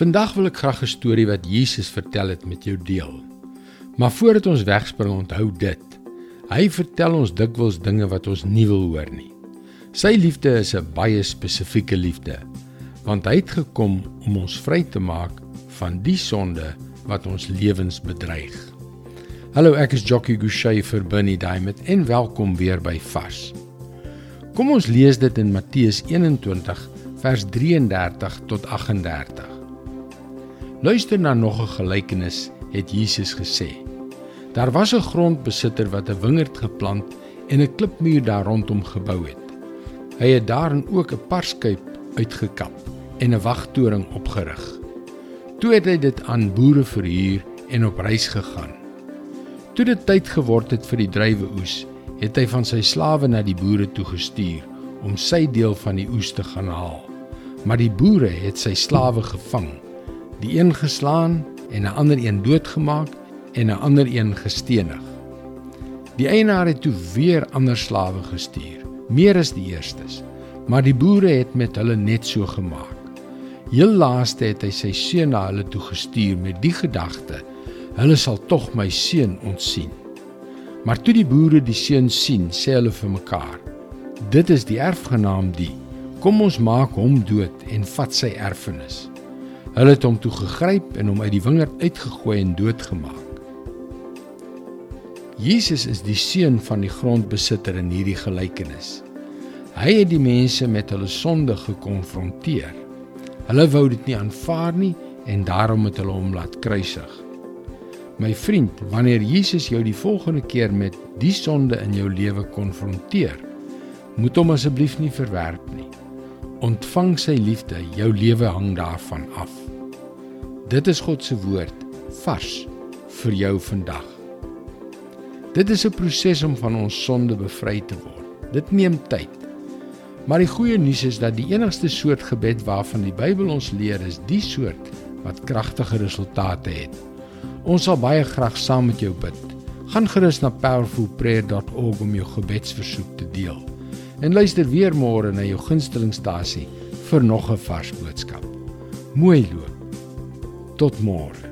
Vandag wil ek graag 'n storie wat Jesus vertel het met jou deel. Maar voordat ons wegspring, onthou dit. Hy vertel ons dikwels dinge wat ons nie wil hoor nie. Sy liefde is 'n baie spesifieke liefde, want hy het gekom om ons vry te maak van die sonde wat ons lewens bedreig. Hallo, ek is Jockey Gouchee vir Bernie Diamond en welkom weer by Vars. Kom ons lees dit in Matteus 21 vers 33 tot 38. Luister na nog 'n gelykenis, het Jesus gesê. Daar was 'n grondbesitter wat 'n wingerd geplant en 'n klipmuur daar rondom gebou het. Hy het daarin ook 'n parskuip uitgekap en 'n wagtoring opgerig. Toe het hy dit aan boere verhuur en op reis gegaan. Toe dit tyd geword het vir die druiweoes, het hy van sy slawe na die boere toe gestuur om sy deel van die oes te gaan haal. Maar die boere het sy slawe gevang die een geslaan en 'n ander een doodgemaak en 'n ander een gestenig. Die eienaar het toe weer ander slawe gestuur, meer as die eerstes, maar die boere het met hulle net so gemaak. Heel laaste het hy sy seun na hulle toe gestuur met die gedagte: Hulle sal tog my seun ontsien. Maar toe die boere die seun sien, sê hulle vir mekaar: Dit is die erfgenaam die. Kom ons maak hom dood en vat sy erfenis. Hulle het hom toe gegryp en hom uit die wingerd uitgegooi en doodgemaak. Jesus is die seun van die grondbesitter in hierdie gelykenis. Hy het die mense met hulle sonde gekonfronteer. Hulle wou dit nie aanvaar nie en daarom het hulle hom laat kruisig. My vriend, wanneer Jesus jou die volgende keer met die sonde in jou lewe konfronteer, moet hom asseblief nie verwerp nie. Ontvang sy liefde, jou lewe hang daarvan af. Dit is God se woord vars vir jou vandag. Dit is 'n proses om van ons sonde bevry te word. Dit neem tyd. Maar die goeie nuus is dat die enigste soort gebed waarvan die Bybel ons leer is die soort wat kragtige resultate het. Ons sal baie graag saam met jou bid. Gaan gerus na powerfulprayer.org om jou gebedsversoek te deel en luister weer môre na jou gunstelingstasie vir nog 'n vars boodskap. Mooi loop. Tot môre.